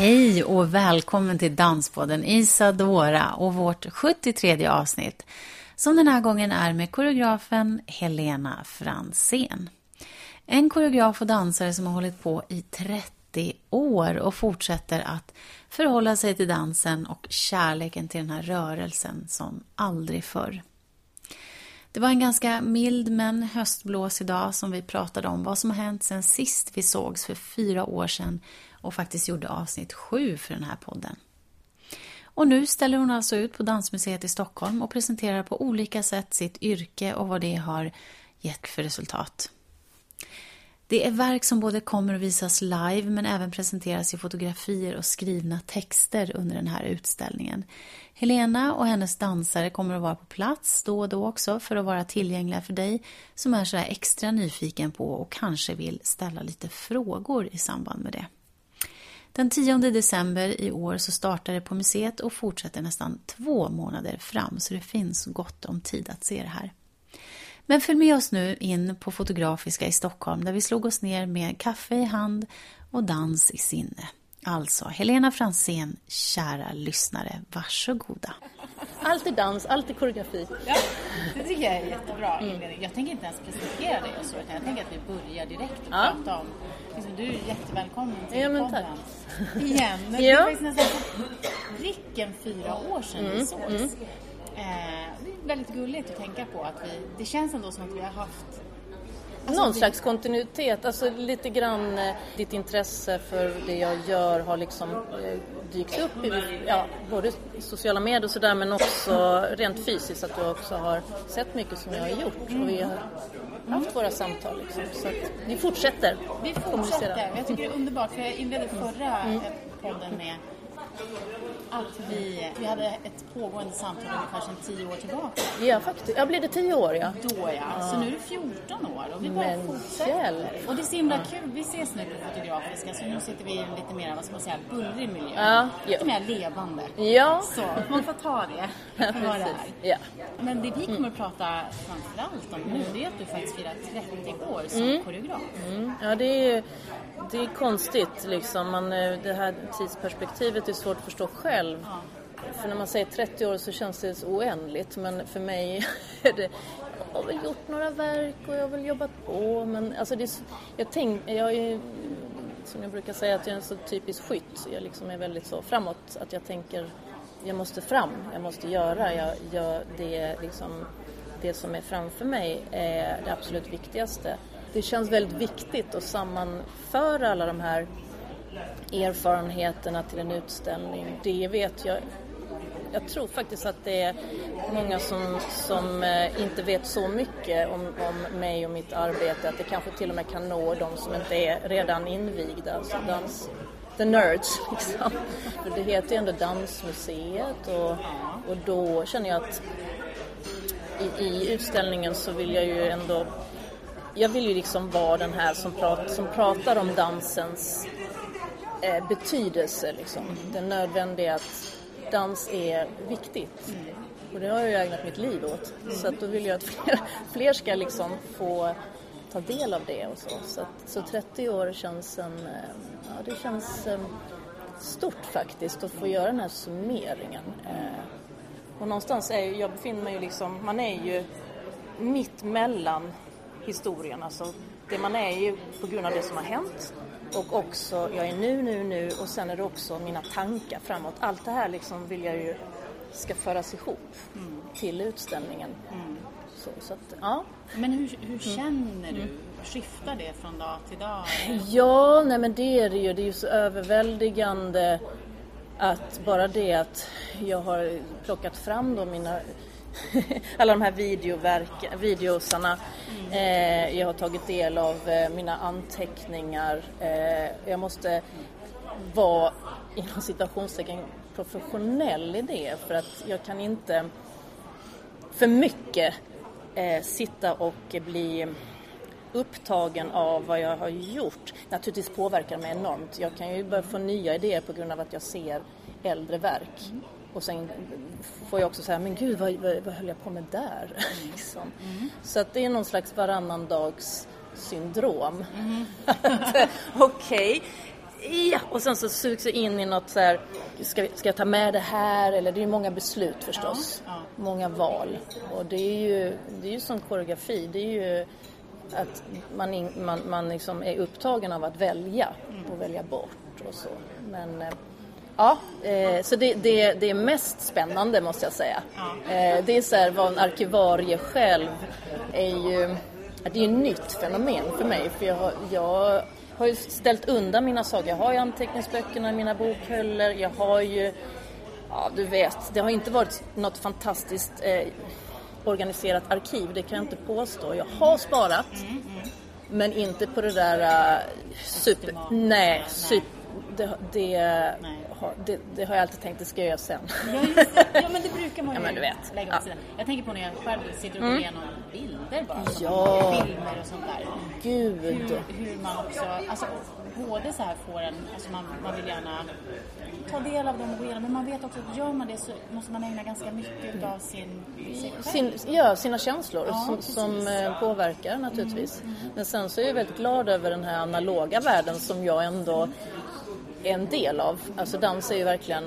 Hej och välkommen till Danspodden Isadora och vårt 73 avsnitt som den här gången är med koreografen Helena Fransén. En koreograf och dansare som har hållit på i 30 år och fortsätter att förhålla sig till dansen och kärleken till den här rörelsen som aldrig förr. Det var en ganska mild men höstblåsig dag som vi pratade om vad som har hänt sen sist vi sågs för fyra år sedan och faktiskt gjorde avsnitt sju för den här podden. Och nu ställer hon alltså ut på Dansmuseet i Stockholm och presenterar på olika sätt sitt yrke och vad det har gett för resultat. Det är verk som både kommer att visas live men även presenteras i fotografier och skrivna texter under den här utställningen. Helena och hennes dansare kommer att vara på plats då och då också för att vara tillgängliga för dig som är så extra nyfiken på och kanske vill ställa lite frågor i samband med det. Den 10 december i år så startar det på museet och fortsätter nästan två månader fram så det finns gott om tid att se det här. Men följ med oss nu in på Fotografiska i Stockholm där vi slog oss ner med kaffe i hand och dans i sinne. Alltså, Helena Fransén, kära lyssnare, varsågoda. Allt är dans, allt är koreografi. Ja, det tycker jag är jättebra mm. Jag tänker inte ens presentera dig och så, utan jag tänker att vi börjar direkt och ja. prata om... Liksom, du är jättevälkommen till ja, men podden. Tack. Igen. ja. Det är faktiskt nästan pricken fyra år sedan mm. vi sågs. Mm. Eh, det är väldigt gulligt att tänka på att vi... Det känns ändå som att vi har haft Alltså, Någon slags kontinuitet, alltså lite grann eh, ditt intresse för det jag gör har liksom eh, dykt upp i ja, både sociala medier och sådär men också rent fysiskt att du också har sett mycket som jag har gjort och vi har haft våra samtal liksom. Så att vi fortsätter. Vi fortsätter. Jag tycker det är underbart för jag inledde förra mm. podden med att vi, vi hade ett pågående samtal ungefär sedan tio år tillbaka. Ja, faktiskt. Ja, blir det tio år ja. Då ja. ja. Så nu är det 14 år och vi bara Men fortsätter. Hjälp. Och det är så himla kul. Vi ses nu på Fotografiska så nu sitter vi i en lite mer, vad ska man säga, bullrig miljö. Ja, lite mer levande. Ja. Så, man får ta det för vad det är. Ja. Men det vi kommer att prata framförallt om nu det är att du faktiskt firar 30 år som mm. koreograf. Mm. Ja, det är det är konstigt liksom. Man, eh, det här tidsperspektivet är svårt att förstå själv. Ja. För när man säger 30 år så känns det så oändligt men för mig är det jag har väl gjort några verk och jag har väl jobbat på men alltså det är, jag, tänk, jag är som jag brukar säga att jag är en så typisk skytt. Jag liksom är väldigt så framåt att jag tänker jag måste fram, jag måste göra, jag gör det liksom det som är framför mig är det absolut viktigaste det känns väldigt viktigt att sammanföra alla de här erfarenheterna till en utställning. Det vet jag jag tror faktiskt att det är många som, som eh, inte vet så mycket om, om mig och mitt arbete att det kanske till och med kan nå de som inte är redan invigda, alltså dans, the nerds liksom. För det heter ju ändå Dansmuseet och, och då känner jag att i, i utställningen så vill jag ju ändå jag vill ju liksom vara den här som, prat, som pratar om dansens eh, betydelse. Liksom. Det nödvändiga att dans är viktigt. Mm. Och det har jag ju ägnat mitt liv åt. Mm. Så att då vill jag att fler, fler ska liksom få ta del av det och så. Så, att, så 30 år känns en, eh, ja, det känns eh, stort faktiskt att få göra den här summeringen. Eh, och någonstans är jag befinner mig ju liksom, man är ju mitt mellan historien. Alltså, det man är ju på grund av det som har hänt och också, jag är nu, nu, nu och sen är det också mina tankar framåt. Allt det här liksom vill jag ju ska föras ihop mm. till utställningen. Mm. Så, så att, ja. Men hur, hur känner du? Skiftar det från dag till dag? Ja, nej men det är det ju. Det är ju så överväldigande att bara det att jag har plockat fram då mina alla de här videoverk, videosarna. Mm. Eh, jag har tagit del av eh, mina anteckningar. Eh, jag måste vara inom citationstecken professionell i det för att jag kan inte för mycket eh, sitta och bli upptagen av vad jag har gjort. Naturligtvis påverkar det mig enormt. Jag kan ju börja få nya idéer på grund av att jag ser äldre verk. Mm. Och sen får jag också säga, men gud vad, vad, vad höll jag på med där? Mm. liksom. mm. Så att det är någon slags varannan dags syndrom. Mm. Okej, okay. ja, och sen så sugs jag in i något så här, ska, ska jag ta med det här? Eller det är ju många beslut förstås, ja, ja. många val. Och det är ju, det är ju som koreografi, det är ju att man, in, man, man liksom är upptagen av att välja och välja bort och så. Men eh, ja, eh, så det, det, det är mest spännande måste jag säga. Eh, det är så här, vad en arkivarie själv är ju, det är ju ett nytt fenomen för mig för jag har, jag har ju ställt undan mina saker. Jag har ju anteckningsböckerna, mina bokhöller, jag har ju Ja, du vet, det har inte varit något fantastiskt eh, organiserat arkiv, det kan jag inte påstå. Jag har sparat, mm, mm. men inte på det där uh, super... Nej, super, det, det, har, det, det, har jag alltid tänkt det ska jag göra sen. Ja, just det. ja men det brukar man ju ja, men du vet. lägga åt sidan. Jag tänker på när jag själv sitter och går mm. igenom bilder bara. Ja. Filmer och sånt där. Gud. Hur, hur man också, alltså både så här får en, alltså man, man vill gärna ta del av dem och gå igenom. Men man vet också att gör man det så måste man ägna ganska mycket av sin, sin Ja, sina känslor ja, som, som, eh, påverkar naturligtvis. Mm, mm. Men sen så är jag väldigt glad över den här analoga världen som jag ändå är en del av. Alltså dans är ju verkligen,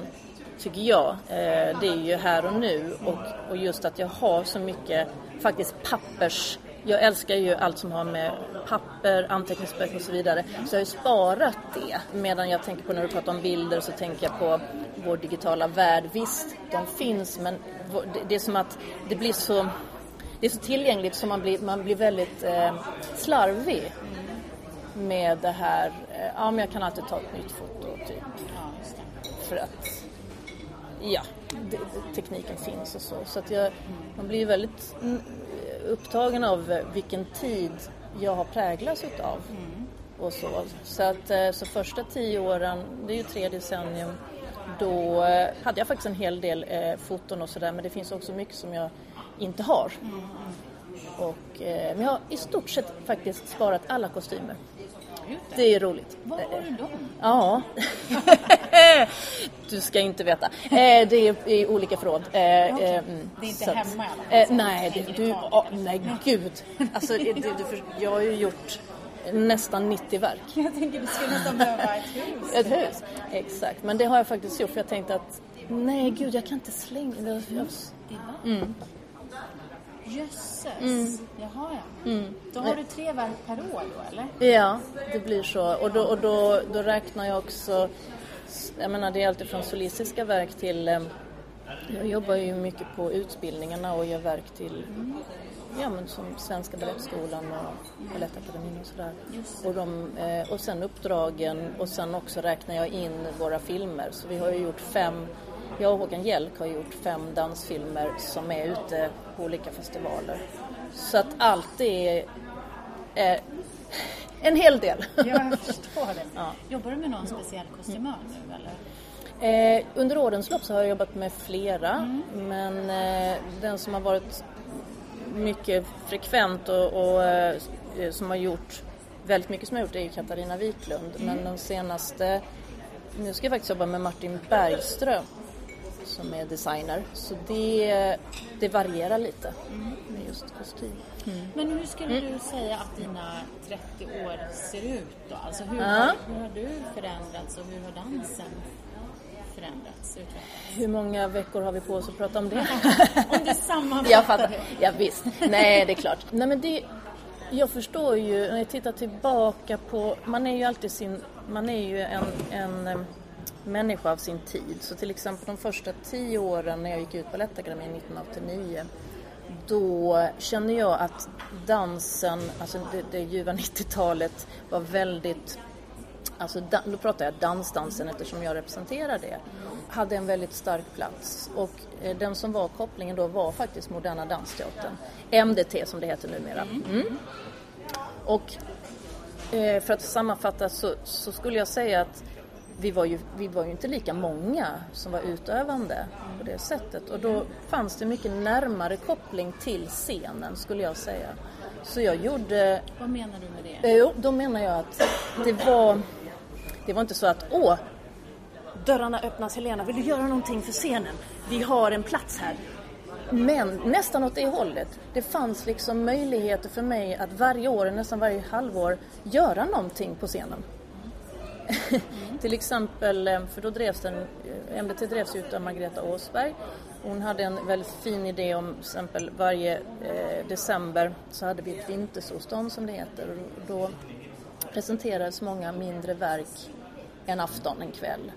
tycker jag, eh, det är ju här och nu och, och just att jag har så mycket faktiskt pappers jag älskar ju allt som har med papper, anteckningsböcker och så vidare. Så jag har ju sparat det. Medan jag tänker på när du pratar om bilder så tänker jag på vår digitala värld. Visst, de finns men det är som att det blir så, det är så tillgängligt så man blir, man blir väldigt eh, slarvig med det här. Eh, ja, men jag kan alltid ta ett nytt foto typ. För att, ja, det, tekniken finns och så. Så att jag, man blir väldigt upptagen av vilken tid jag har präglats utav. Mm. Och så. Så, att, eh, så första tio åren, det är ju tre decennium, då eh, hade jag faktiskt en hel del eh, foton och sådär men det finns också mycket som jag inte har. Mm. Och, eh, men jag har i stort sett faktiskt sparat alla kostymer. Det är roligt. Var har du dem? Ja. du ska inte veta. Eh, det är i olika förråd. Eh, okay. Mm, det är inte så hemma i alla fall? Nej, det, du, oh, nej gud. Alltså, det, du, jag har ju gjort nästan 90 verk. Jag tänker du skulle nästan behöva ett hus. Ett hus, exakt. Men det har jag faktiskt gjort för jag tänkte att nej gud jag kan inte slänga det. Mm. Jösses, mm. jaha ja. Mm. Då har du tre verk per år då eller? Ja, det blir så. Och då, och då, då räknar jag också, jag menar det är alltid från solistiska verk till eh, jag jobbar ju mycket på utbildningarna och gör verk till mm. ja, men som Svenska Balettskolan och Balettakademin och sådär. Och, de, eh, och sen uppdragen och sen också räknar jag in våra filmer. Så vi har ju gjort fem jag och Håkan Hjelk har gjort fem dansfilmer som är ute på olika festivaler. Så att allt är, är en hel del. Jag förstår det. Ja. Jobbar du med någon speciell kostymör nu eller? Eh, under årens lopp så har jag jobbat med flera mm. men eh, den som har varit mycket frekvent och, och eh, som har gjort väldigt mycket som jag har gjort är Katarina Wiklund mm. men de senaste nu ska jag faktiskt jobba med Martin Bergström som är designer. Så det, det varierar lite med just kostym. Mm. Men hur skulle mm. du säga att dina 30 år ser ut då? Alltså hur, ja. har, hur har du förändrats och hur har dansen förändrats? Utvecklats? Hur många veckor har vi på oss att prata om det? om du sammanfattar jag fattar. Ja, visst. Nej, det är klart. Nej, men det, jag förstår ju, när jag tittar tillbaka på, man är ju alltid sin, man är ju en, en människa av sin tid. Så till exempel de första tio åren när jag gick ut Balettakademin 1989 då kände jag att dansen, alltså det, det ljuva 90-talet var väldigt Alltså, då pratar jag dansdansen eftersom jag representerar det. Hade en väldigt stark plats och eh, den som var kopplingen då var faktiskt Moderna Dansteatern. MDT som det heter numera. Mm. mm. Och eh, för att sammanfatta så, så, skulle jag säga att vi var, ju, vi var ju inte lika många som var utövande på det sättet och då fanns det mycket närmare koppling till scenen skulle jag säga. Så jag gjorde... Vad menar du med det? Jo, då menar jag att det var, det var inte så att åh, dörrarna öppnas Helena, vill du göra någonting för scenen? Vi har en plats här. Men nästan åt det hållet. Det fanns liksom möjligheter för mig att varje år, nästan varje halvår, göra någonting på scenen. Mm. Till exempel, eh, för då drevs den, eh, MBT drevs ut av Margareta Åsberg. Hon hade en väldigt fin idé om till exempel varje eh, december så hade vi ett vintersolstånd som det heter. Och då presenterades många mindre verk en afton, en kväll.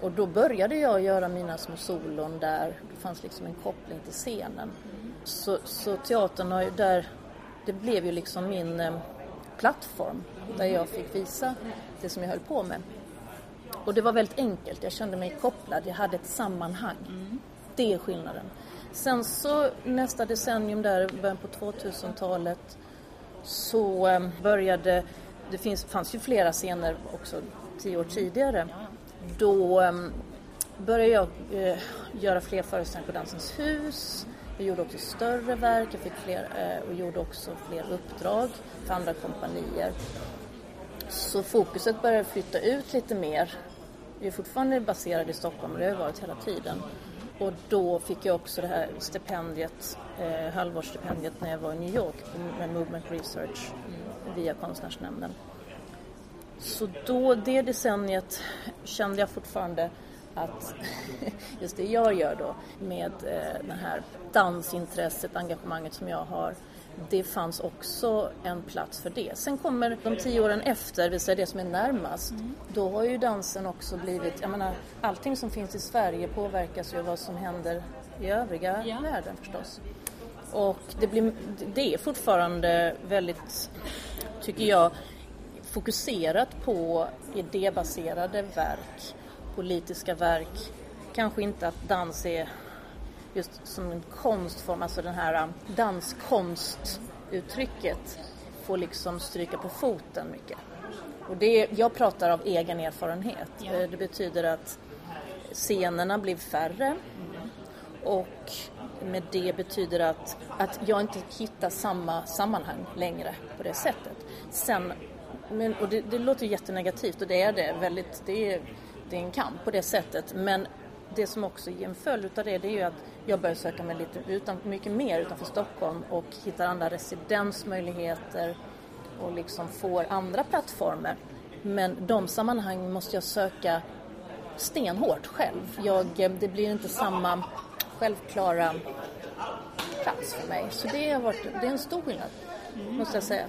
Och då började jag göra mina små solon där det fanns liksom en koppling till scenen. Så, så teatern har ju där, det blev ju liksom min eh, plattform där jag fick visa det som jag höll på med. Och det var väldigt enkelt, jag kände mig kopplad, jag hade ett sammanhang. Mm. Det är skillnaden. Sen så nästa decennium där, början på 2000-talet, så eh, började, det finns, fanns ju flera scener också tio år tidigare, då eh, började jag eh, göra fler föreställningar på Dansens hus. Jag gjorde också större verk, jag fick fler, eh, och gjorde också fler uppdrag för andra kompanier. Så fokuset började flytta ut lite mer. Vi är fortfarande baserade i Stockholm och det har varit hela tiden. Och då fick jag också det här stipendiet, eh, halvårsstipendiet när jag var i New York med Movement Research via Konstnärsnämnden. Så då, det decenniet kände jag fortfarande att just det jag gör då med eh, det här dansintresset, engagemanget som jag har det fanns också en plats för det. Sen kommer de tio åren efter, det vill säga det som är närmast, mm. då har ju dansen också blivit, jag menar allting som finns i Sverige påverkas ju av vad som händer i övriga ja. världen förstås. Och det, blir, det är fortfarande väldigt, tycker jag, fokuserat på idébaserade verk, politiska verk. Kanske inte att dans är just som en konstform, alltså den här um, danskonstuttrycket får liksom stryka på foten mycket. Och det, jag pratar av egen erfarenhet. Ja. Eh, det betyder att scenerna blir färre och med det betyder att, att jag inte hittar samma sammanhang längre på det sättet. Sen men, och det, det låter jättenegativt och det är det väldigt, det är, det är en kamp på det sättet. Men det som också är en följd av det, det är ju att jag börjar söka mig lite utan, mycket mer utanför Stockholm och hittar andra residensmöjligheter och liksom får andra plattformar. Men de sammanhang måste jag söka stenhårt själv. Jag, det blir inte samma självklara plats för mig. Så det har varit, det är en stor skillnad mm. måste jag säga.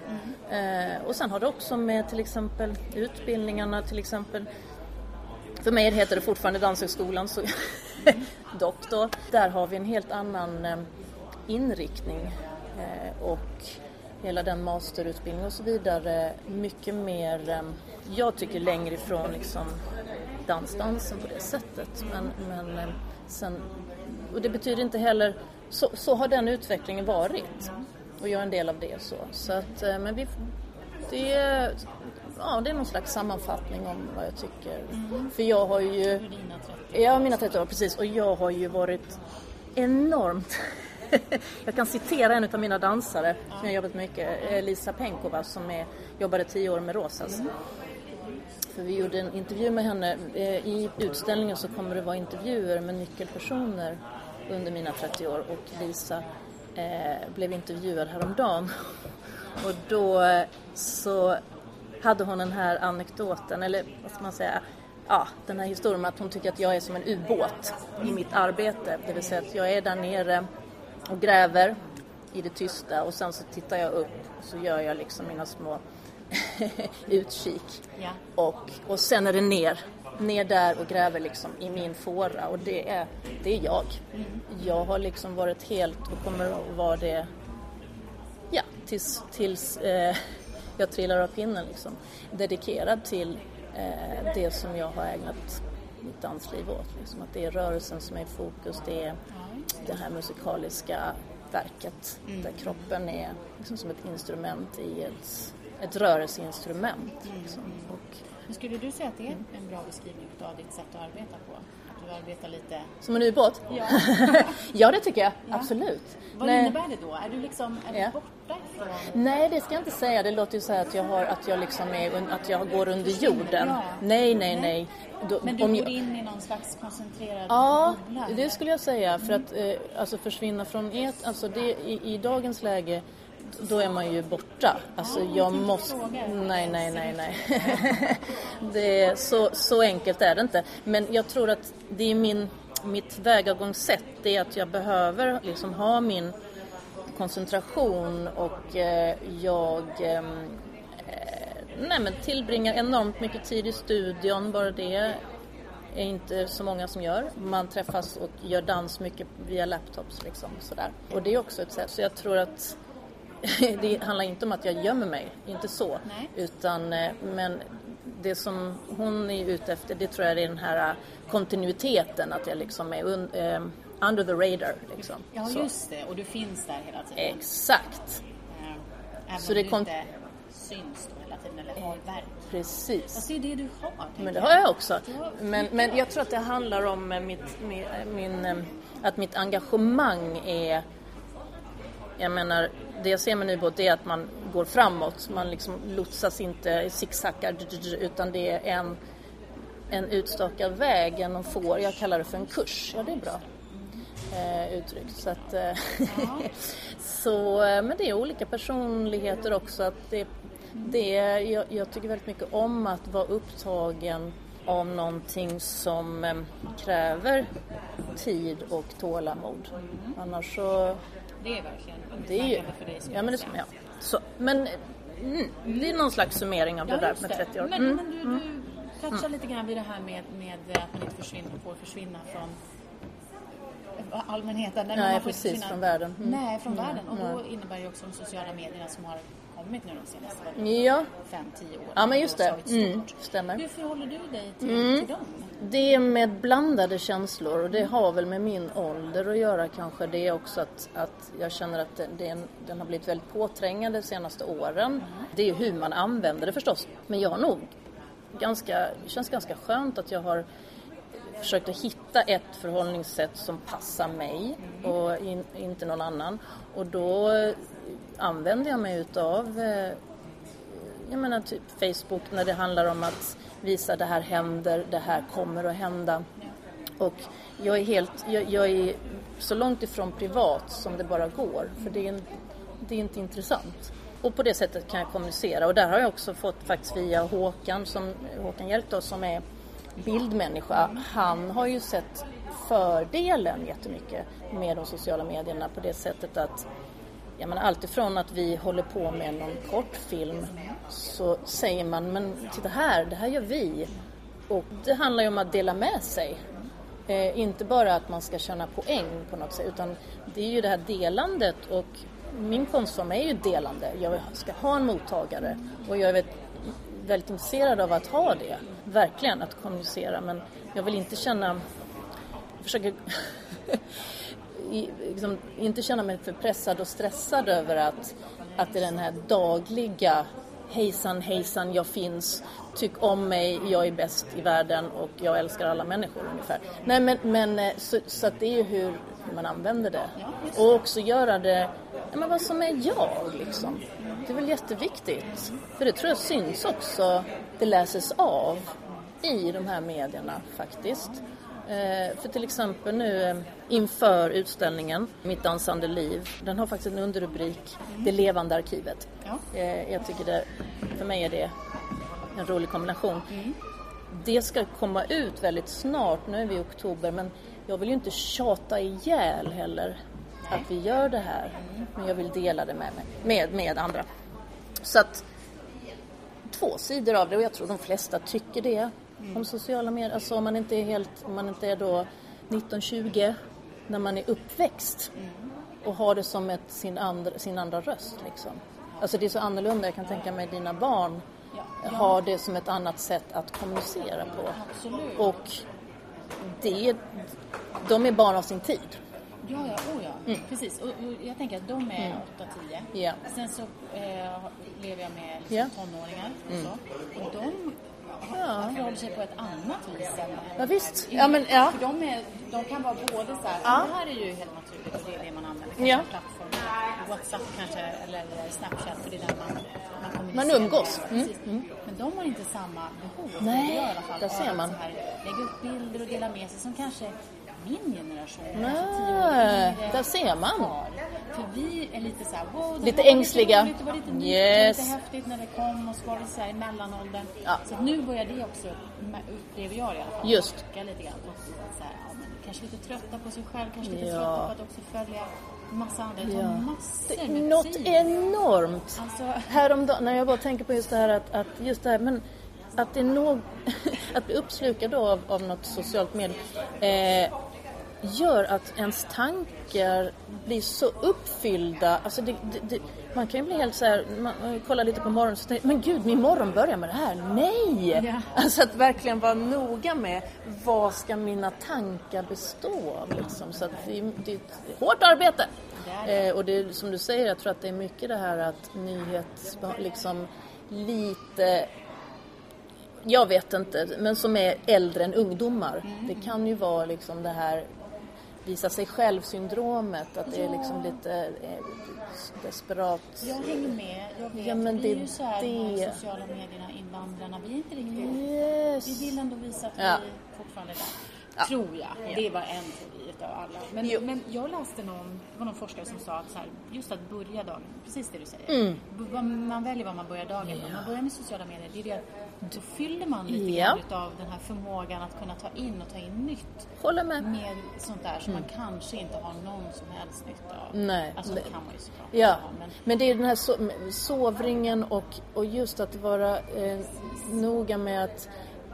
Mm. Eh, och sen har det också med till exempel utbildningarna till exempel. För mig heter det fortfarande Danshögskolan, så dock då. Där har vi en helt annan eh, inriktning eh, och hela den masterutbildningen och så vidare mycket mer, eh, jag tycker längre ifrån liksom dansdansen på det sättet. Men, men sen, och det betyder inte heller, så, så har den utvecklingen varit och jag är en del av det. Så, så att, men vi, det, ja, det är någon slags sammanfattning om vad jag tycker. Mm. För jag har ju... Ja, mina 30 år, precis. Och jag har ju varit enormt... jag kan citera en av mina dansare som jag jobbat mycket, Lisa Penkova som är, jobbade tio år med Rosas. Mm. För vi gjorde en intervju med henne. Eh, I utställningen så kommer det vara intervjuer med nyckelpersoner under mina 30 år och Lisa eh, blev intervjuad häromdagen. Och då eh, så hade hon den här anekdoten, eller vad ska man säga, ja, den här historien om att hon tycker att jag är som en ubåt i mitt arbete. Det vill säga att jag är där nere och gräver i det tysta och sen så tittar jag upp och så gör jag liksom mina små utkik. Ja. Och, och sen är det ner ner där och gräver liksom i min fåra och det är, det är jag. Jag har liksom varit helt och kommer att vara det ja, tills, tills eh, jag trillar av pinnen liksom. Dedikerad till eh, det som jag har ägnat mitt dansliv åt. Liksom. Att det är rörelsen som är i fokus, det är det här musikaliska verket mm. där kroppen är liksom som ett instrument i ett, ett rörelseinstrument. Liksom. Och Men skulle du säga att det är en bra beskrivning av ditt sätt att arbeta på? Att du arbetar lite... Som en ubåt? Ja. ja, det tycker jag. Ja. Absolut. Vad Nej. innebär det då? Är du liksom är du Ja. borta. Nej, det ska jag inte säga. Det låter ju så att jag, har, att jag, liksom är, att jag går under jorden. Ja. Nej, nej, Nej. Då- Men du om går jag- in i någon slags koncentrerad Ja, bubbla? det skulle jag säga. För att eh, alltså försvinna från et, alltså det, i, i dagens läge då är man ju borta. Alltså Ja, jag måste... Nej, nej, nej, nej. det är, så, så enkelt är det inte. Men jag tror att det är min, mitt tillvägagångssätt. Det är att jag behöver liksom ha min koncentration och eh, jag ehm, eh, nej, men tillbringar enormt mycket tid i studion. Bara det är inte så många som gör. Man träffas och gör dans mycket via laptops liksom sådär. Och det är också ett sätt. Så jag tror att det handlar inte om att jag gömmer mig, inte så. Nej. Utan, eh, men det som hon är ute efter, det tror jag är den här kontinuiteten, att jag liksom är un, eh, under the radar. Liksom. Ja, Så. just det. Och du finns där hela tiden. Exakt, Eh, Även Så det kom- inte syns då hela tiden eller har verk. precis. Fast det är det du har. Men det har jag också. Har- Men, men jag tror att det handlar om eh, mitt, min, min, eh, att mitt engagemang är... Jag menar, det jag ser med Nybåt är att man går framåt. Man liksom lotsas inte zigzaggar utan det är en, en utstakad väg, en får. Jag kallar det för en kurs. Ja, det är bra eh, uttryckt. Så att, eh, så, eh, men det är olika personligheter också. Att det, det, jag, jag tycker väldigt mycket om att vara upptagen av någonting som eh, kräver tid och tålamod. Annars så... Det är verkligen Det är ju... för dig som Ja, men, det, ja. Så, men mm, det är någon slags summering av det där med 30 år. Men, Mm. men du, du touchar lite grann vid det här med, med att man inte försvinner, får försvinna från allmänheten. Nej, Nej, precis, försvinna- från världen. Mm. Nej, från världen. Och då innebär det också de sociala medierna som har kommit nu de senaste Ja. fem, tio åren. ja, men just det. Mm, stämmer. Hur förhåller du dig till, Mm. till dem? Det är med blandade känslor och det har väl med min ålder att göra kanske. Det är också att, att jag känner att det, den har blivit väldigt påträngande de senaste åren. Det är ju hur man använder det förstås. Men jag har nog ganska, det känns ganska skönt att jag har försökt att hitta ett förhållningssätt som passar mig och in, inte någon annan. Och då använder jag mig utav eh, jag menar typ Facebook när det handlar om att visa det här händer, det här kommer att hända. Och jag är helt, jag, jag är så långt ifrån privat som det bara går för det är, en, det är inte intressant. Och på det sättet kan jag kommunicera och där har jag också fått faktiskt via Håkan, som, Håkan Hjeltå som är bildmänniska. Han har ju sett fördelen jättemycket med de sociala medierna på det sättet att jag menar, allt ifrån att vi håller på med någon kortfilm så säger man men titta här, det här gör vi. Och det handlar ju om att dela med sig. Eh, inte bara att man ska tjäna poäng på något sätt utan det är ju det här delandet och min konstform är ju delande. Jag ska ha en mottagare och jag är väldigt, intresserad av att ha det. Verkligen, att kommunicera men jag vill inte känna jag försöker i, liksom, inte känna mig för pressad och stressad över att, att det är den här dagliga hejsan hejsan jag finns, tyck om mig, jag är bäst i världen och jag älskar alla människor ungefär. Nej men, men eh, så, så att det är ju hur, hur man använder det. Och också göra det, ja, men vad som är jag liksom. Det är väl jätteviktigt. För det tror jag syns också, det läses av i de här medierna faktiskt. Eh, för till exempel nu eh, inför utställningen Mitt dansande liv, den har faktiskt en underrubrik Det levande arkivet. Ja. Eh, jag tycker det, för mig är det en rolig kombination. Det ska komma ut väldigt snart, nu är vi i oktober, men jag vill ju inte tjata ihjäl heller att vi gör det här. Men jag vill dela det med, mig, med, med andra. Så att två sidor av det och jag tror de flesta tycker det om sociala medier. Alltså om man inte är helt, om man inte är då 1920 när man är uppväxt och har det som ett, sin, andra, sin andra röst liksom. Alltså det är så annorlunda, jag kan tänka mig dina barn har det som ett annat sätt att kommunicera på. Och det, de är barn av sin tid. Ja, ja, oh ja. Precis. Och, och jag tänker att de är 8-10. Ja. Sen så eh, lever jag med liksom Ja. tonåringar och så. Och de ja. förhåller sig på ett annat vis än Ja, visst. Ja, men, ja. För de, är, de kan vara både så här, Ja. det här är ju helt naturligt och det är det man använder. Kanske Ja. plattform, Whatsapp kanske eller Snapchat för det är där man, man. Man umgås. Mm, Precis. Men de har inte samma behov. Nej, jag i alla fall, där av ser man. Så här, lägga upp bilder och dela med sig som kanske min generation, Nej, yngre, där ser man. För vi är lite så här, wow, Lite ängsliga. Lite roligt, det var lite nytt, Yes. lite häftigt när det kom och så var det så här i mellanåldern. Ja. Så nu börjar det också, upplever jag i alla fall, Just. lite grann. Och så här, ja, men kanske lite trötta på sig själv, kanske lite Ja. trötta på att också följa massa andra. Ja. massor med något tid. enormt. Alltså, Häromdagen, när jag bara tänker på just det här att, att just det här, men att det är nog, att bli uppslukad av, av något socialt medie eh, gör att ens tankar blir så uppfyllda. Alltså det, det, det, man kan ju bli helt så här, man, man kollar lite på morgonen och tänker men gud, min morgon börjar med det här. Nej! Ja. Alltså att verkligen vara noga med vad ska mina tankar bestå av liksom. Så att det, är- det är ett hårt arbete. Eh, och det som du säger, jag tror att det är mycket det här att nyhets, liksom lite jag vet inte, men som är äldre än ungdomar. Det kan ju vara liksom det här visa sig själv-syndromet, att det är liksom lite eh, desperat. jag hänger med, jag vet. Ja, men vi är ju så här, de här det- sociala medierna, invandrarna, vi är inte riktigt Vi Yes. vill ändå visa att Ja. vi fortfarande är där. Tror jag. Det var en teori utav alla. Men, Jo. men jag läste någon, det var någon forskare som sa att så här, just att börja dagen, precis det du säger. Mm. Man väljer vad man börjar dagen med. Man börjar med sociala medier, det är det då fyller man lite Ja. grann utav den här förmågan att kunna ta in och ta in nytt Håller med. med sånt där som man kanske inte har någon som helst nytta av. Mm. Nej. Alltså det kan man ju såklart Ja, ha, men men det är den här so- sovringen och, och just att vara eh, noga med att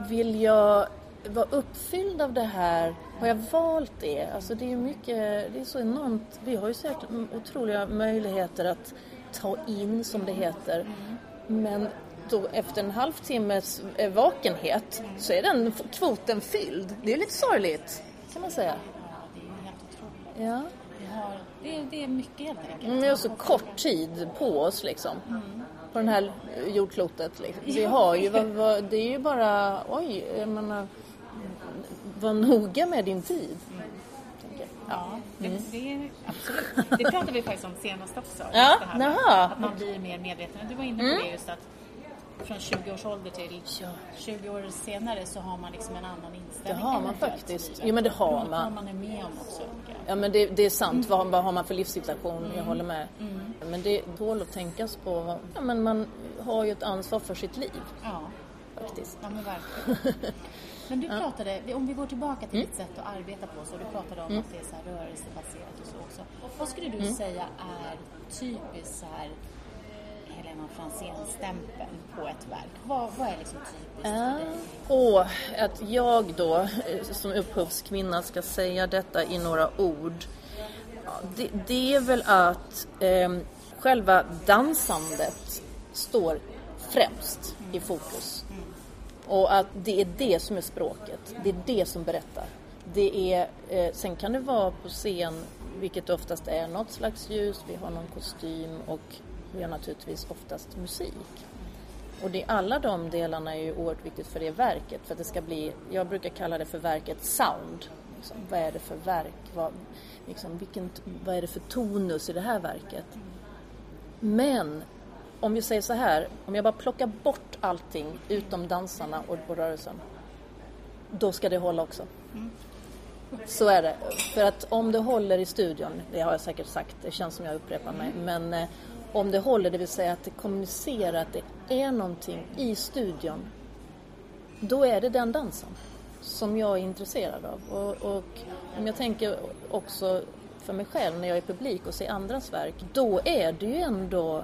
vill jag vara uppfylld av det här? Har jag valt det? Alltså det är ju mycket, det är så enormt. Vi har ju säkert otroliga möjligheter att ta in som det heter. Men då efter en halvtimmes vakenhet så är den kvoten fylld. Det är lite sorgligt kan man säga. ja, det är helt otroligt. Har, det, är, det är mycket helt enkelt. Mm, Vi har så kort tid på oss liksom. På det här jordklotet. Liksom. Vi har ju, det är ju bara, oj, jag menar, var noga med din tid. jag. Ja, det, det är absolut. Det pratade vi faktiskt om senast också. Ja, det här med. Att man blir mer medveten. Du var inne på det just att från 20 års ålder till Ja. 20 år senare så har man liksom en annan inställning. Det har man faktiskt. Jo, men det har man. vad man är med om också. Ja men det, det är sant, vad, vad har man för livssituation? Jag håller med. Men det tål att tänkas på. Ja, men man har ju ett ansvar för sitt liv Ja, faktiskt. ja men verkligen. Men du pratade, om vi går tillbaka till ditt sätt att arbeta på, så du pratade om att det är så här rörelsebaserat och så också. Vad skulle du säga är typiskt så här Helena Franzén-stämpeln på ett verk? Vad, vad är liksom typiskt för dig? Och att jag då eh, som upphovskvinna ska säga detta i några ord. Ja, det, det är väl att eh, själva dansandet står främst i fokus. Och att det är det som är språket. Det är det som berättar. Det är, eh, sen kan det vara på scen, vilket oftast är något slags ljus, vi har någon kostym och vi har naturligtvis oftast musik. Och det, alla de delarna är ju oerhört viktigt för det verket. För att det ska bli, jag brukar kalla det för verket sound. Liksom, vad är det för verk? Vad, liksom, vilken, vad är det för tonus i det här verket? Men om vi säger så här, om jag bara plockar bort allting utom dansarna och, och rörelsen. Då ska det hålla också. Så är det. För att om det håller i studion, det har jag säkert sagt, det känns som jag upprepar mig. Men eh, om det håller, det vill säga att det kommunicerar att det är någonting i studion. Då är det den dansen som jag är intresserad av. Och, och om jag tänker också för mig själv när jag är publik och ser andras verk. Då är det ju ändå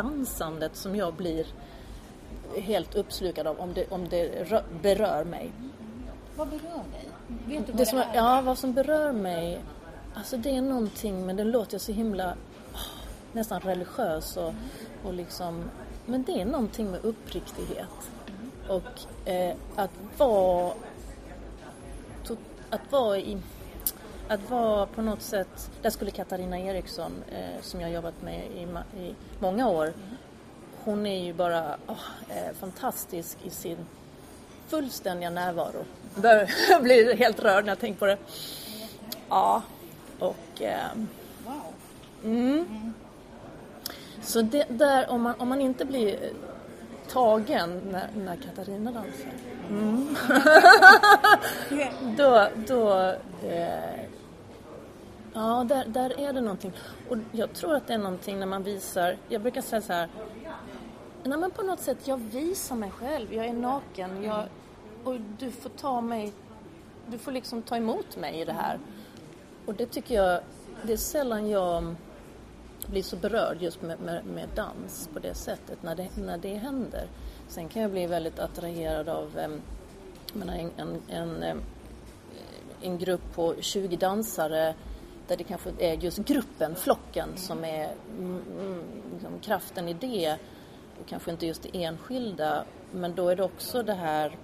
dansandet som jag blir helt uppslukad av om det, om det rö- berör mig. Vad berör dig? Vet du vad Det det, som, är? ja, vad som berör mig, alltså det är någonting, men det låter så himla nästan religiös och, och liksom, men det är någonting med uppriktighet. Och eh, att vara, att vara i, att vara på något sätt, där skulle Katarina Eriksson, eh, som jag jobbat med i, i många år, hon är ju bara oh, eh, fantastisk i sin fullständiga närvaro. Jag blir helt rörd när jag tänker på det. Ja, och... Eh, mm. Så det, där, om man, om man inte blir tagen när, när Katarina dansar. Mm. då, då eh, ja, där, där är det någonting. Och jag tror att det är någonting när man visar, jag brukar säga så här, nej men på något sätt, jag visar mig själv, jag är naken, jag, och du får ta mig, du får liksom ta emot mig i det här. Och det tycker jag, det är sällan jag blir så berörd just med, med, med, dans på det sättet när det, när det händer. Sen kan jag bli väldigt attraherad av eh, menar, en, en, en, en grupp på 20 dansare där det kanske är just gruppen, flocken, som är mm, mm, liksom, kraften i det. Och kanske inte just det enskilda, men då är det också det här,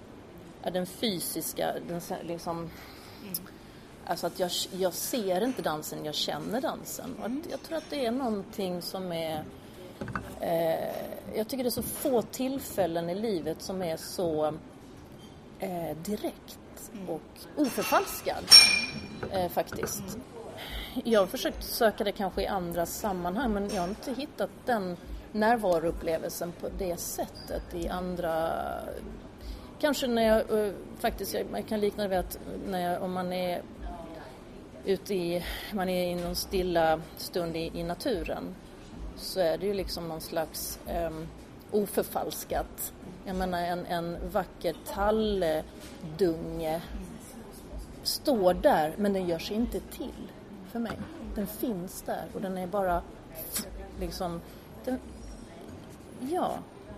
den fysiska, den, liksom, Alltså att jag, jag ser inte dansen, jag känner dansen. Och jag tror att det är någonting som är... Eh, jag tycker det är så få tillfällen i livet som är så eh, direkt och oförfalskad eh, faktiskt. Jag har försökt söka det kanske i andra sammanhang men jag har inte hittat den närvaroupplevelsen på det sättet i andra Kanske när jag eh, faktiskt, jag kan likna det vid att när jag, om man är ute i, man är i någon stilla stund i, i naturen så är det ju liksom någon slags um, oförfalskat. Jag menar en, en vacker talldunge står där men den gör sig inte till för mig. Den finns där och den är bara liksom, den, ja,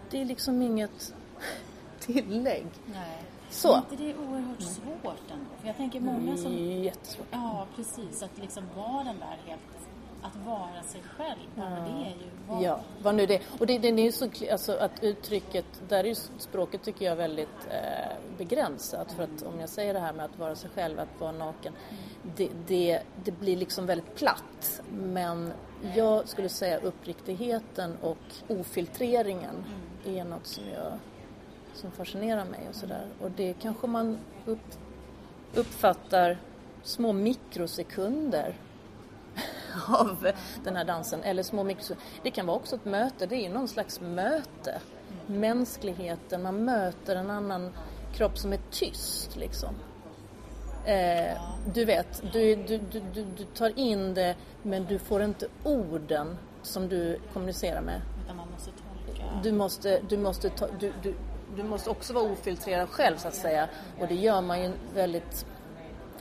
det är liksom inget tillägg. Nej. Så. Men inte det är oerhört svårt ändå? För jag tänker många som... Jättesvårt. Ja, precis. Att liksom vara den där helt... Att vara sig själv. Men det är ju vad... Ja, vad nu det Och det, det är ju så alltså att uttrycket, där är ju språket tycker jag väldigt eh, begränsat. För att om jag säger det här med att vara sig själv, att vara naken. Det, det, det blir liksom väldigt platt. Men jag skulle säga uppriktigheten och ofiltreringen är något som jag som fascinerar mig och sådär. Och det kanske man upp, uppfattar små mikrosekunder av den här dansen. Eller små mikrosekunder. Det kan vara också ett möte, det är någon slags möte. Mänskligheten, man möter en annan kropp som är tyst liksom. Eh, du vet, du, du, du, du, tar in det men du får inte orden som du kommunicerar med. Utan man måste tolka. Du måste, du måste ta, du, du, du måste också vara ofiltrerad själv så att säga. Och det gör man ju väldigt,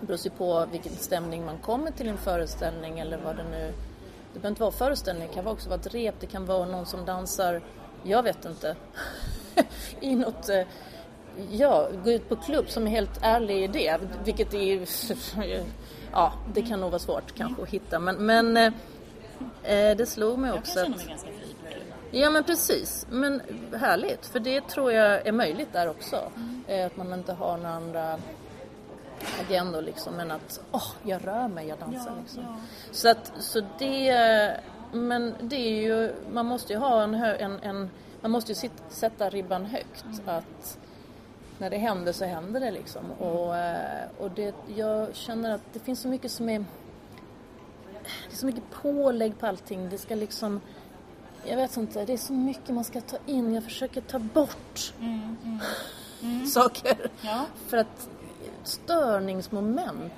det beror ju på vilken stämning man kommer till en föreställning eller vad det nu, det behöver inte vara föreställning, det kan också vara ett rep, det kan vara någon som dansar, jag vet inte, i något eh, Ja, gå ut på klubb som är helt ärlig i det, vilket är Ja, det kan nog vara svårt kanske att hitta men, men eh, eh det slog mig också jag kan känna mig ganska fri Ja men precis, men härligt för det tror jag är möjligt där också. Mm. Att man inte har några andra agendor liksom men att åh, jag rör mig, jag dansar ja, liksom. Ja. Så att, så det, men det är ju, man måste ju ha en, en, en man måste ju sitta, sätta ribban högt mm. att när det händer så händer det liksom. Mm. Och, eh, och det, jag känner att det finns så mycket som är det är så mycket pålägg på allting. Det ska liksom jag vet inte, det är så mycket man ska ta in. Jag försöker ta bort mm, mm, mm. saker. Ja. För att störningsmoment,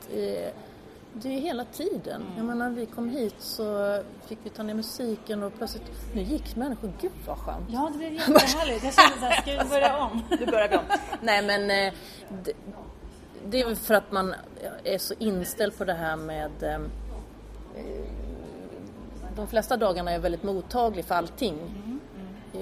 det är hela tiden. Mm. Jag menar, vi kom hit så fick vi ta ner musiken och plötsligt, nu gick människor, gud vad skönt. Ja, det blev jättehärligt. Jag kände såhär, ska vi börja om? du börjar vi om. Nej men, eh, det, det är för att man är så inställd på det här med eh, de flesta dagarna är jag väldigt mottaglig för allting.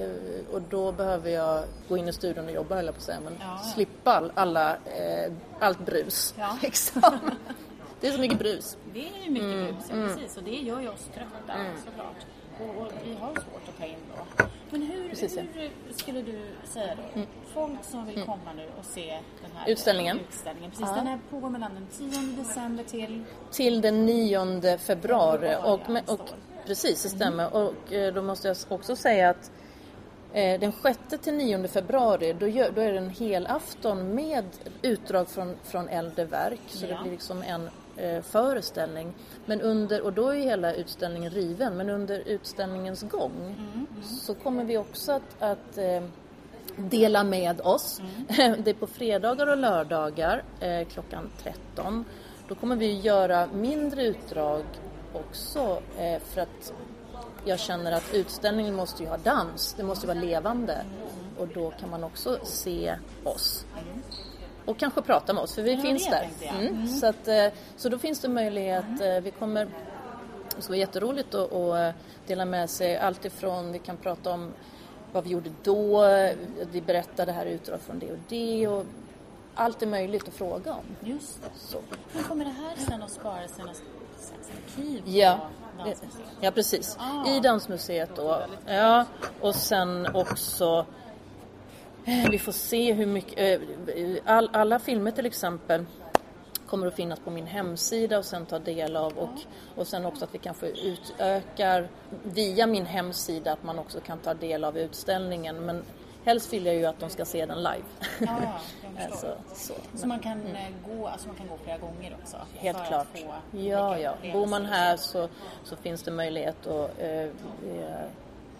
Mm. Mm. Och då behöver jag gå in i studion och jobba höll jag på att säga, men ja, slippa alla, eh, allt brus. Ja. Liksom. det är så mycket brus. Det är mycket mm. brus, ja, mm. precis. Och det gör ju oss trötta mm. såklart. Och, och vi har svårt att ta in då. Men hur, Precis, hur skulle du säga då? Mm. Folk som vill komma nu och se den här utställningen. utställningen. Precis, ja. Den här pågår mellan den 10 december till? Till den 9 februari. februari och, och, och Precis, det stämmer. Och eh, då måste jag också säga att Eh, den 6 till 9 februari då, gör, då är det en hel afton med utdrag från, från äldre verk. Så Ja. det blir liksom en eh, föreställning. Men under, och då är ju hela utställningen riven, men under utställningens gång så kommer vi också att, att eh, dela med oss. Det är på fredagar och lördagar eh, klockan 13. Då kommer vi göra mindre utdrag också eh, för att jag känner att utställningen måste ju ha dans, det måste vara levande och då kan man också se oss. Och kanske prata med oss, för vi Ja, finns där. jag. Mm. Så, att, eh, så då finns det möjlighet, eh, vi kommer, det ska vara jätteroligt att, att dela med sig allt ifrån, vi kan prata om vad vi gjorde då, vi berättar det här utdrag från det och det och allt är möjligt att fråga om. Just det. Så. Men kommer det här sen att sparas i något slags arkiv Ja, Dansmuseet? ja precis. Ah. I Dansmuseet då. Ja, och sen också eh, vi får se hur mycket, eh, all, alla filmer till exempel kommer att finnas på min hemsida och sen ta del av och, och sen också att vi kanske utökar via min hemsida att man också kan ta del av utställningen men helst vill jag ju att de ska se den live. Ja, jag förstår. alltså, så. Så man kan, eh, gå, alltså man kan gå flera gånger också? Helt klart. Ja, ja. Bor man här så, så finns det möjlighet att eh, eh,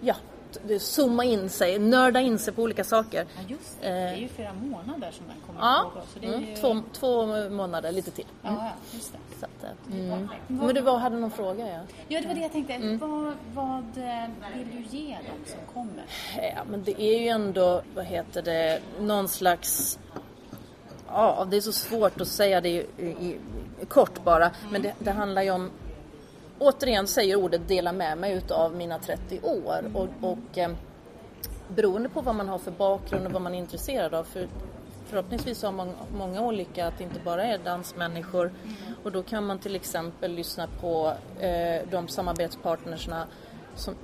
ja, t- zooma in sig, nörda in sig på olika saker. Ja, just det. Det är ju flera månader som den kommer Ja, att pågå. Så det är mm, ju... två, två månader, lite till. Ja, ja, just det. Så att, eh, mm. Men du var, hade någon fråga? Ja. Ja, det var det jag tänkte. Mm. Vad, vad eh, vill du ge dem som kommer? Ja, men det är ju ändå, vad heter det, någon slags... Ja, det är så svårt att säga det i, i, i, kort bara, men det, det handlar ju om... Återigen säger ordet dela med mig utav mina 30 år och, och eh, beroende på vad man har för bakgrund och vad man är intresserad av. För förhoppningsvis har man många olika, att det inte bara är dansmänniskor. Och då kan man till exempel lyssna på eh, de samarbetspartnersna som,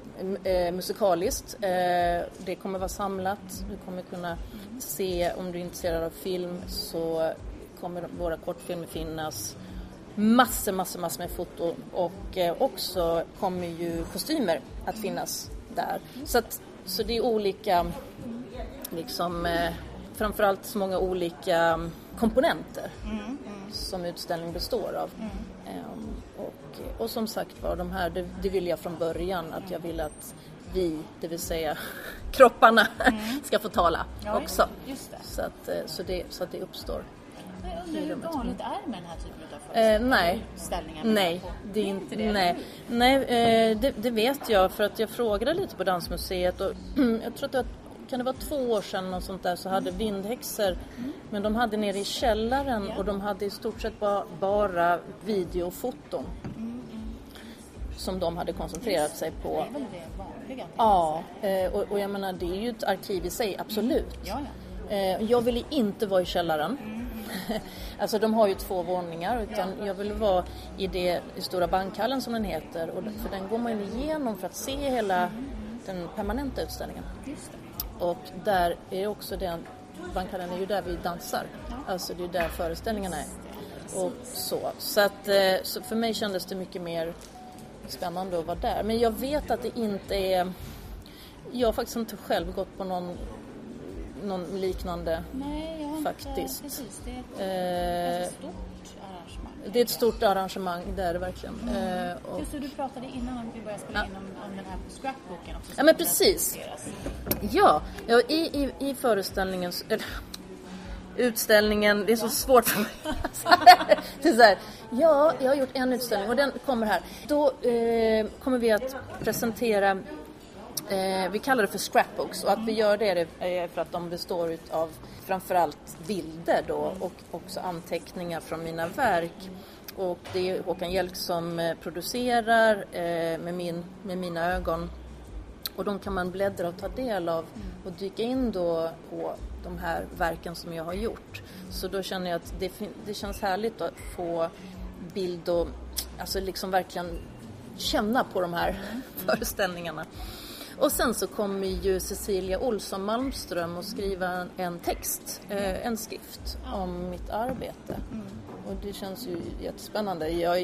eh, musikaliskt. Eh, det kommer vara samlat. Du kommer kunna se, om du är intresserad av film så kommer våra kortfilmer finnas. Massor, massor, massor med foto och eh, också kommer ju kostymer att finnas där. Så, att, så det är olika, liksom, eh, framförallt så många olika komponenter som utställningen består av. Ehm, och, och som sagt var, de här, det, det vill jag från början att jag vill att vi, det vill säga kropparna, ska få tala Ja, också. just det. Så att, eh, så, det, så att det uppstår. Jag undrar hur vanligt är det med den här typen av Eh, föreställningar? nej. Ställningar Nej, på? det är inte det? Nej, nej eh, det, det vet jag för att jag frågade lite på Dansmuseet och jag tror att det var, kan det vara två år sedan och sånt där så hade Vindhäxor men de hade nere i källaren och de hade i stort sett bara, bara videofoton som de hade koncentrerat sig Det på. är väl det vanliga? Ja, eh, och, och jag menar det är ju ett arkiv i sig, absolut. Ja, ja. Eh, Jag ville inte vara i källaren. Alltså de har ju två våningar utan jag ville vara i det i Stora bankhallen som den heter och för den går man igenom för att se hela den permanenta utställningen. Och där är också den, bankhallen är ju där vi dansar. Alltså det är där föreställningarna är. Och så. Så, att, eh, så för mig kändes det mycket mer spännande att vara där. Men jag vet att det inte är... Jag har faktiskt inte själv gått på någon, någon liknande. Nej, jag har Faktiskt. inte... Precis, det är ett Eh, stort arrangemang. det är ett stort arrangemang, det är det verkligen. Eh, och, Just det, du pratade innan vi började spela in om, om den här scrapbooken också. Ja, men precis. ja, ja i, i, i föreställningen, eller utställningen, det är så svårt för mig. det är så här, ja, jag har gjort en utställning och den kommer här. Då eh, kommer vi att presentera Eh, vi kallar det för scrapbooks och att vi gör det är för att de består av framförallt bilder då och också anteckningar från mina verk. Och det är Håkan Hjelk som eh, producerar eh, med, min, med mina ögon. Och de kan man bläddra och ta del av och dyka in då på de här verken som jag har gjort. Så då känner jag att det, det känns härligt att få bild och alltså liksom verkligen känna på de här föreställningarna. Och sen så kommer ju Cecilia Olsson Malmström att skriva en text, eh, en skrift om mitt arbete. Och det känns ju jättespännande. Jag,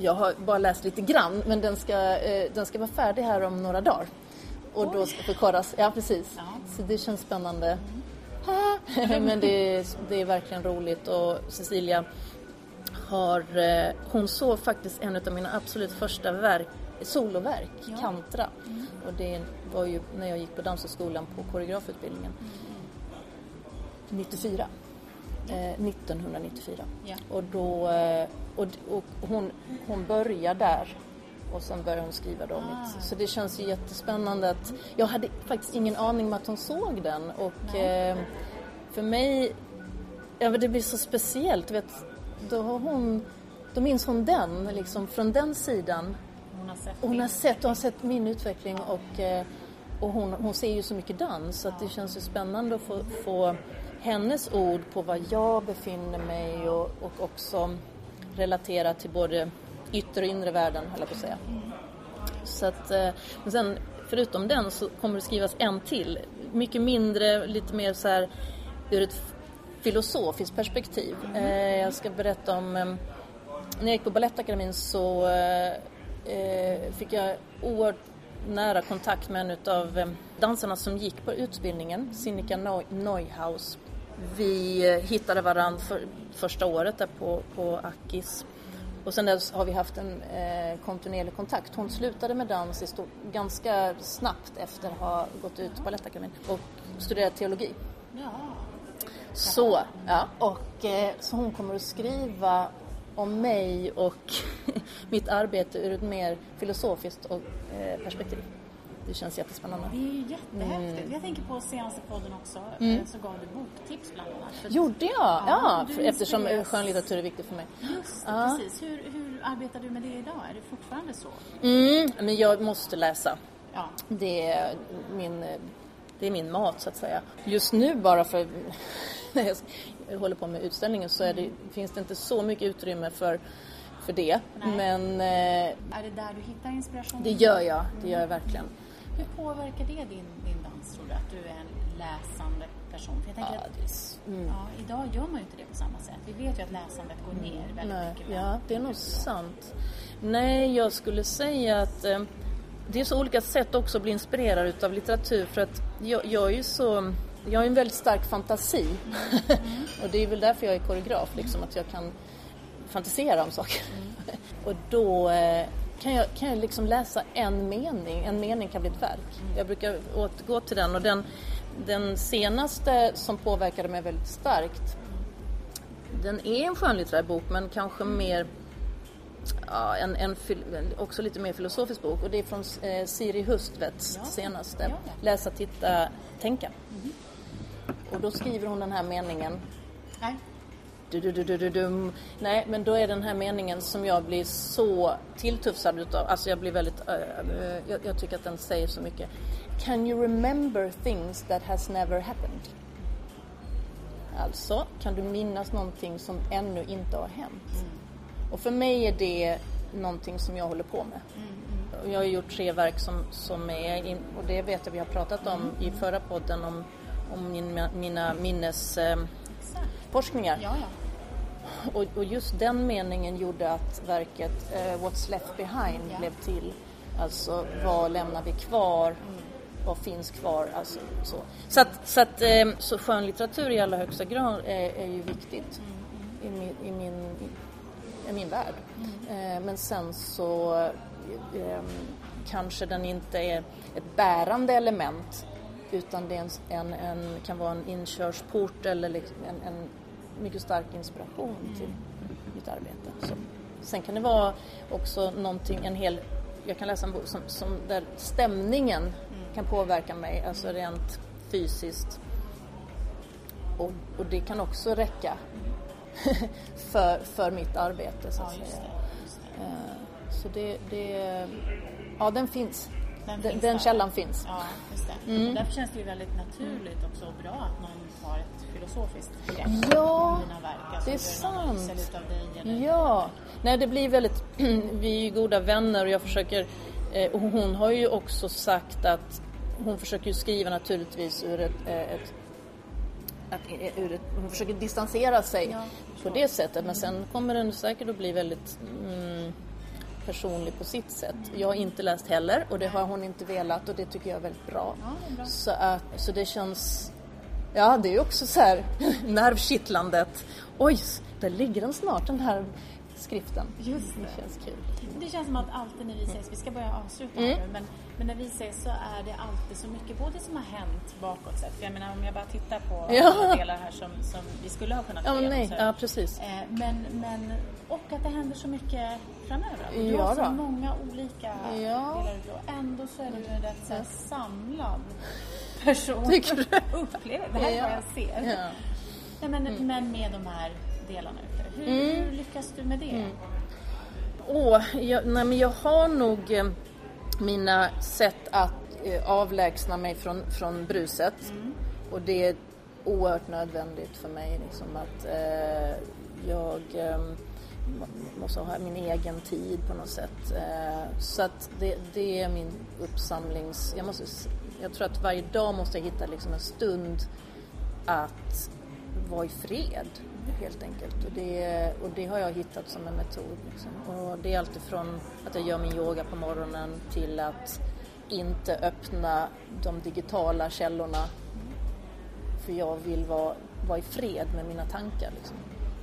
jag har bara läst lite grann men den ska, eh, den ska vara färdig här om några dagar. och då ska förkoras. Ja, precis. Ja. Så det känns spännande. Men det är, det är verkligen roligt och Cecilia har, eh, hon såg faktiskt en av mina absolut första verk, soloverk, Ja. Kantra. Mm. Och det var ju när jag gick på Danshögskolan på koreografutbildningen. 94. Eh, 1994. Ja. Och, då, eh, och, och hon, hon börjar där och sen börjar hon skriva då Ah. mitt. Så det känns ju jättespännande att jag hade faktiskt ingen aning om att hon såg den och eh, för mig, ja det blir så speciellt, vet, då har hon, då minns hon den liksom från den sidan sett hon har sett, har sett min utveckling och, eh, och hon, hon ser ju så mycket dans så det känns ju spännande att få, få hennes ord på var jag befinner mig och, och också relatera till både yttre och inre världen, höll jag på att säga. Så att, eh, men sen förutom den så kommer det skrivas en till. Mycket mindre, lite mer så här ur ett filosofiskt perspektiv. Eh, Jag ska berätta om när jag gick på Balettakademin så eh, fick jag oerhört nära kontakt med en av eh, dansarna som gick på utbildningen, Sinikka Neu- Neuhaus. Vi eh, hittade varandra för, första året där på, på Akis. Och sen dess har vi haft en eh, kontinuerlig kontakt. Hon slutade med dans stort, ganska snabbt efter att ha gått ut på Balettakademin och studerat teologi. Ja. Så, ja. Och, eh, så hon kommer att skriva om mig och mitt arbete ur ett mer filosofiskt och, eh, perspektiv. Det känns jättespännande. Det är ju jättehäftigt. Mm. Jag tänker på senaste podden också, eh, så gav du boktips bland annat. För- Gjorde jag? Ja, Ja, för, eftersom skönlitteratur är viktigt för mig. Just det, Ja. precis. Hur, hur arbetar du med det idag? Är det fortfarande så? Mm, men jag måste läsa. Ja. Det är min, det är min mat så att säga. Just nu bara för när jag håller på med utställningen så det, finns det inte så mycket utrymme för, för det. Nej. Men eh, Är det där du hittar inspiration? det gör jag, det gör jag verkligen. Hur påverkar det din, din dans, tror du? Att du är en läsande person? För jag tänker Ja, att, s- mm. ja, idag gör man ju inte det på samma sätt. Vi vet ju att läsandet går ner väldigt Nej, mycket. ja, det är nog sant. Nej, jag skulle säga att eh, det är så olika sätt också att bli inspirerad utav litteratur för att jag, jag är ju så jag har ju en väldigt stark fantasi och det är väl därför jag är koreograf, liksom, att jag kan fantisera om saker. och då eh, kan jag, kan jag liksom läsa en mening, en mening kan bli ett verk. Jag brukar återgå till den och den, den senaste som påverkade mig väldigt starkt den är en skönlitterär bok men kanske mer ja, en, en, också lite mer filosofisk bok och det är från eh, Siri Hustvets Ja, senaste ja. Läsa, titta, tänka. Och då skriver hon den här meningen Nej. du, du, du, du, du, dum. Nej, men då är den här meningen som jag blir så tilltufsad utav. Alltså jag blir väldigt... eh, eh, jag, jag tycker att den säger så mycket. Can you remember things that has never happened? Alltså, kan du minnas någonting som ännu inte har hänt? Och för mig är det någonting som jag håller på med. Och Jag har gjort tre verk som, som är, in, och det vet jag vi har pratat om i förra podden om, om min, mina minnesforskningar. Ja, ja. Och, och just den meningen gjorde att verket eh, What's Left Behind Ja. blev till. Alltså vad lämnar vi kvar? Mm. Vad finns kvar? Alltså, så så, att, så, att, eh, så skönlitteratur i allra högsta grad är, är ju viktigt Mm, i, min, i, min, min värld. Mm. Men sen så eh, kanske den inte är ett bärande element utan det är en, en, en, kan vara en inkörsport eller en, en mycket stark inspiration till mitt arbete. Så. Sen kan det vara också någonting, en hel, jag kan läsa en bok som, som där stämningen kan påverka mig, alltså rent fysiskt. Och, och det kan också räcka för, för mitt arbete så att Ja, säga. det. Det. Eh, Så det, det, ja den finns. Den Den, finns den källan finns. Ja, just det. Mm. Därför känns det ju väldigt naturligt också och bra att någon har ett filosofiskt grepp Ja, dina verk. Alltså, det är sant. dig. Ja, nej det blir väldigt, vi är ju goda vänner och jag försöker, eh, hon har ju också sagt att hon försöker ju skriva naturligtvis ur ett, eh, ett att, ur ett, hon försöker distansera sig Ja, på det sättet men sen kommer den säkert att bli väldigt mm, personlig på sitt sätt. Jag har inte läst heller och det har hon inte velat och det tycker jag är väldigt bra. Ja, är bra. Så, att, så det känns, ja det är också så här nervkittlandet. Oj, där ligger den snart den här skriften. Just Det känns kul. Det känns som att alltid när vi ses, vi ska börja avsluta Mm. nu, men, men när vi ses så är det alltid så mycket, både som har hänt bakåt sett, för jag menar om jag bara tittar på Ja. delar här som, som vi skulle ha kunnat Ja, men nej, så- ja precis. Eh, men, men, och att det händer så mycket framöver. Du Ja har så då. många olika Ja. delar och ändå så är du en rätt så här, samlad person. Tycker du? Upplever det här är Ja. vad jag ser. Ja. Nej, men, men med de här delarna ute. Hur, Mm. hur lyckas du med det? Åh, jag, nej men jag har nog eh, mina sätt att eh, avlägsna mig från, från bruset. Och det är oerhört nödvändigt för mig liksom att eh, jag eh, må- måste ha min egen tid på något sätt. Eh, så att det, det är min uppsamlings... Jag, måste, jag tror att varje dag måste jag hitta liksom en stund att vara i fred helt enkelt. Och det, och det har jag hittat som en metod. Liksom. Och det är alltifrån att jag gör min yoga på morgonen till att inte öppna de digitala källorna för jag vill vara, vara i fred med mina tankar. Liksom.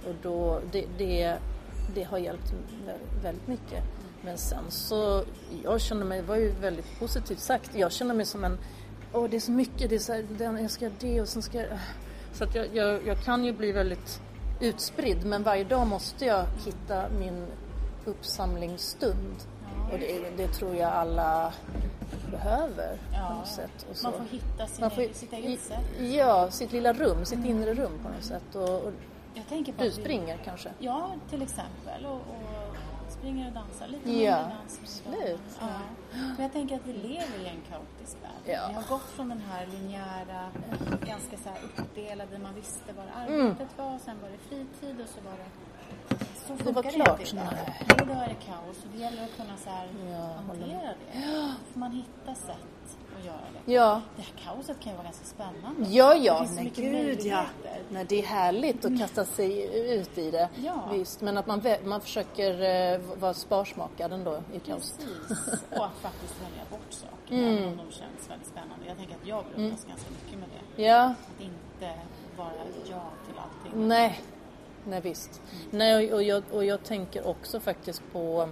Och då, det, det, det har hjälpt väldigt mycket. Men sen så, jag känner mig, det var ju väldigt positivt sagt, jag känner mig som en, åh det är så mycket, det är så här, den, jag ska göra det och sen ska jag, så att jag, jag, jag kan ju bli väldigt utspridd men varje dag måste jag hitta min uppsamlingsstund. Och det, det tror jag alla behöver på Ja. något sätt. Och så. Man får hitta sin Man får- sitt eget sätt. Ja, sitt lilla rum, sitt inre rum på något sätt. Och, och på du att vi- springer kanske? Ja, till exempel. Och, och springer och dansar lite. Ja, dans absolut. Ja. Men jag tänker att vi lever i en kaotisk värld. Ja. Vi har gått från den här linjära, ganska så här uppdelade, man visste vad Mm. arbetet var, sen var det fritid och så var det... Så Det var klart. idag. Nej. Då är det kaos och det gäller att kunna så här Ja, hantera det. Då får man hitta sätt att göra det. Ja. Det här kaoset kan ju vara ganska spännande. Ja, ja, men gud ja. Nej, det är härligt att kasta sig ut i det. Ja. Visst, men att man, man försöker eh, vara sparsmakad ändå i kaos. Precis. Och att faktiskt välja bort saker, Mm. även om de känns väldigt spännande. Jag tänker att jag brottas ganska mycket med det. Ja, Att inte vara ja till allting. nej. Nej, visst. Nej, och jag, och jag tänker också faktiskt på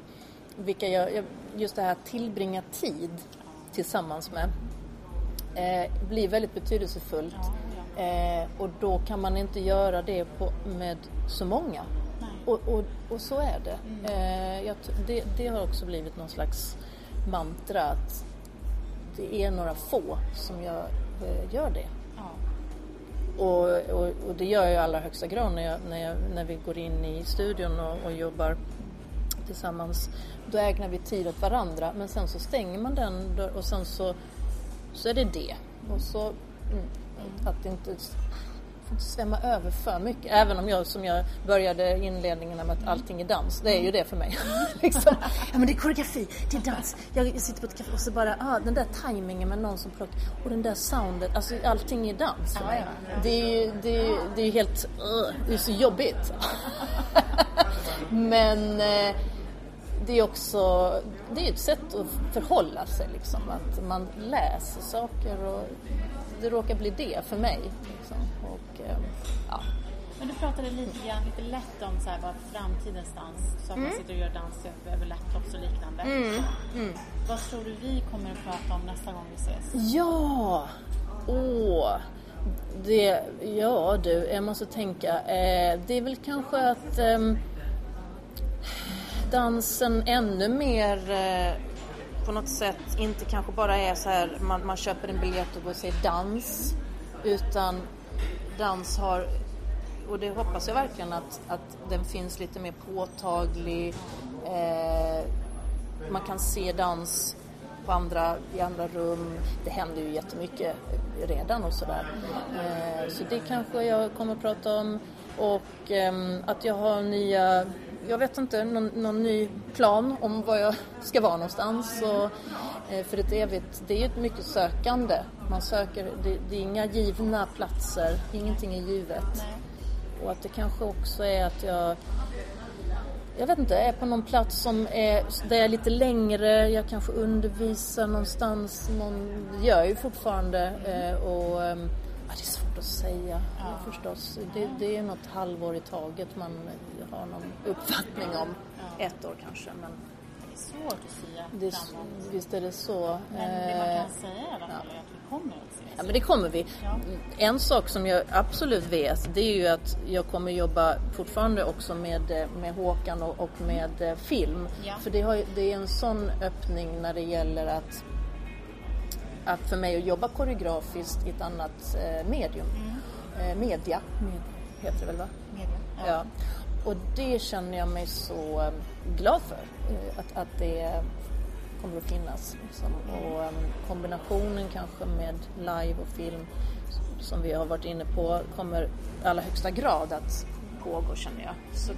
vilka jag just det här att tillbringa tid tillsammans med eh, blir väldigt betydelsefullt. Ja, ja. Eh, och då kan man inte göra det på, med så många. Och, och, och så är det. Eh, jag, det. Det har också blivit någon slags mantra att det är några få som gör, eh, gör det. Ja. Och, och, och det gör jag i allra högsta grad när, jag, när, jag, när vi går in i studion och, och jobbar tillsammans. Då ägnar vi tid åt varandra men sen så stänger man den och sen så, så är det det. Och så mm, att det inte får inte svämma över för mycket. Även om jag som jag började inledningen med att allting är dans. Det är ju det för mig. liksom. Ja men det är koreografi, det är dans. Jag, jag sitter på ett café och så bara, ah, den där tajmingen med någon som plockar och den där soundet. Alltså allting är dans för Ja, mig. ja, ja. Det är ju det är, det är ju helt, uh, det är så jobbigt. men eh, det är också det är ett sätt att förhålla sig liksom. Att man läser saker och det råkar bli det för mig. Liksom. Och, eh, ja. Men du pratade lite grann, lite lätt om så här, vad framtidens dans, så att Mm. man sitter och gör dans över laptops och liknande. Vad tror du vi kommer att prata om nästa gång vi ses? Ja! Åh! Det, ja du, jag måste tänka. Eh, det är väl kanske att ehm, dansen ännu mer eh, på något sätt inte kanske bara är så här man, man köper en biljett och går och ser dans. Utan dans har, och det hoppas jag verkligen att, att den finns lite mer påtaglig. Eh, man kan se dans på andra, i andra rum. Det händer ju jättemycket redan och sådär. Eh, så det kanske jag kommer att prata om. Och eh, att jag har nya, jag vet inte, någon, någon ny plan om var jag ska vara någonstans. Och, eh, för ett evigt, det är ju ett mycket sökande. Man söker, det, det är inga givna platser, ingenting är givet. Och att det kanske också är att jag jag vet inte, är på någon plats som är, där jag är lite längre, jag kanske undervisar någonstans, någon, gör jag ju fortfarande eh, och ehm, ja, det är svårt att säga ja. förstås. Det, det är något halvår i taget man har någon uppfattning om. Ja. Ett år kanske. Men det är svårt att säga det, Visst är det så. Men det man kan eh, säga i alla fall är att vi kommer att se Ja, men det kommer vi. Ja. En sak som jag absolut vet det är ju att jag kommer jobba fortfarande också med, med Håkan och, och med eh, film. Ja. För det, har, det är en sån öppning när det gäller att, att för mig att jobba koreografiskt i ett annat eh, medium. Mm. Eh, media, Med, heter det väl va? Media. Ja. ja. Och det känner jag mig så eh, glad för. Att, att det kommer att finnas. Liksom. Och um, kombinationen kanske med live och film som vi har varit inne på kommer i allra högsta grad att pågå känner jag. Så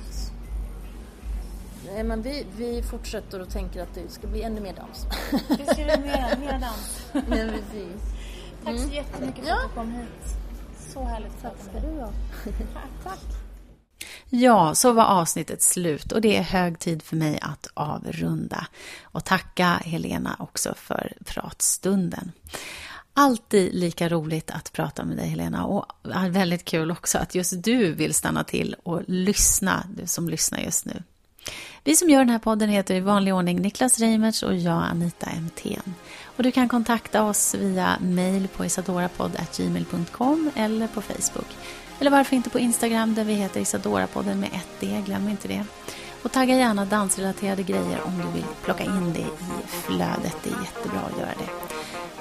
nej, men vi, vi fortsätter och tänker att det ska bli ännu mer dans. Det ska bli mer, mer dans. men precis. Tack så mm. jättemycket för att du kom hit. Så härligt att Tack ska du ha. Tack. Ja, så var avsnittet slut och det är hög tid för mig att avrunda. Och tacka Helena också för pratstunden. Alltid lika roligt att prata med dig Helena och väldigt kul också att just du vill stanna till och lyssna, du som lyssnar just nu. Vi som gör den här podden heter i vanlig ordning Niklas Reimertz och jag Anita Emthén. Och du kan kontakta oss via mail på isadorapodd.gmail.com eller på Facebook. Eller varför inte på Instagram där vi heter isadorapodden med ett D, glöm inte det. Och tagga gärna dansrelaterade grejer om du vill plocka in det i flödet, det är jättebra att göra det.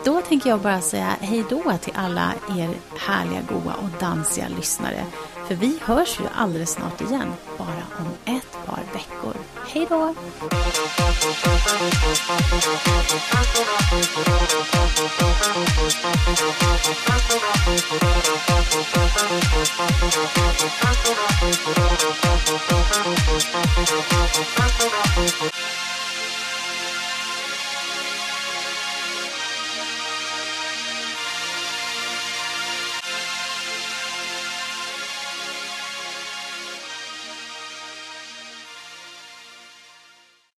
Då tänker jag bara säga hej då till alla er härliga, goa och dansiga lyssnare. För vi hörs ju alldeles snart igen, bara om ett par veckor. Hej då!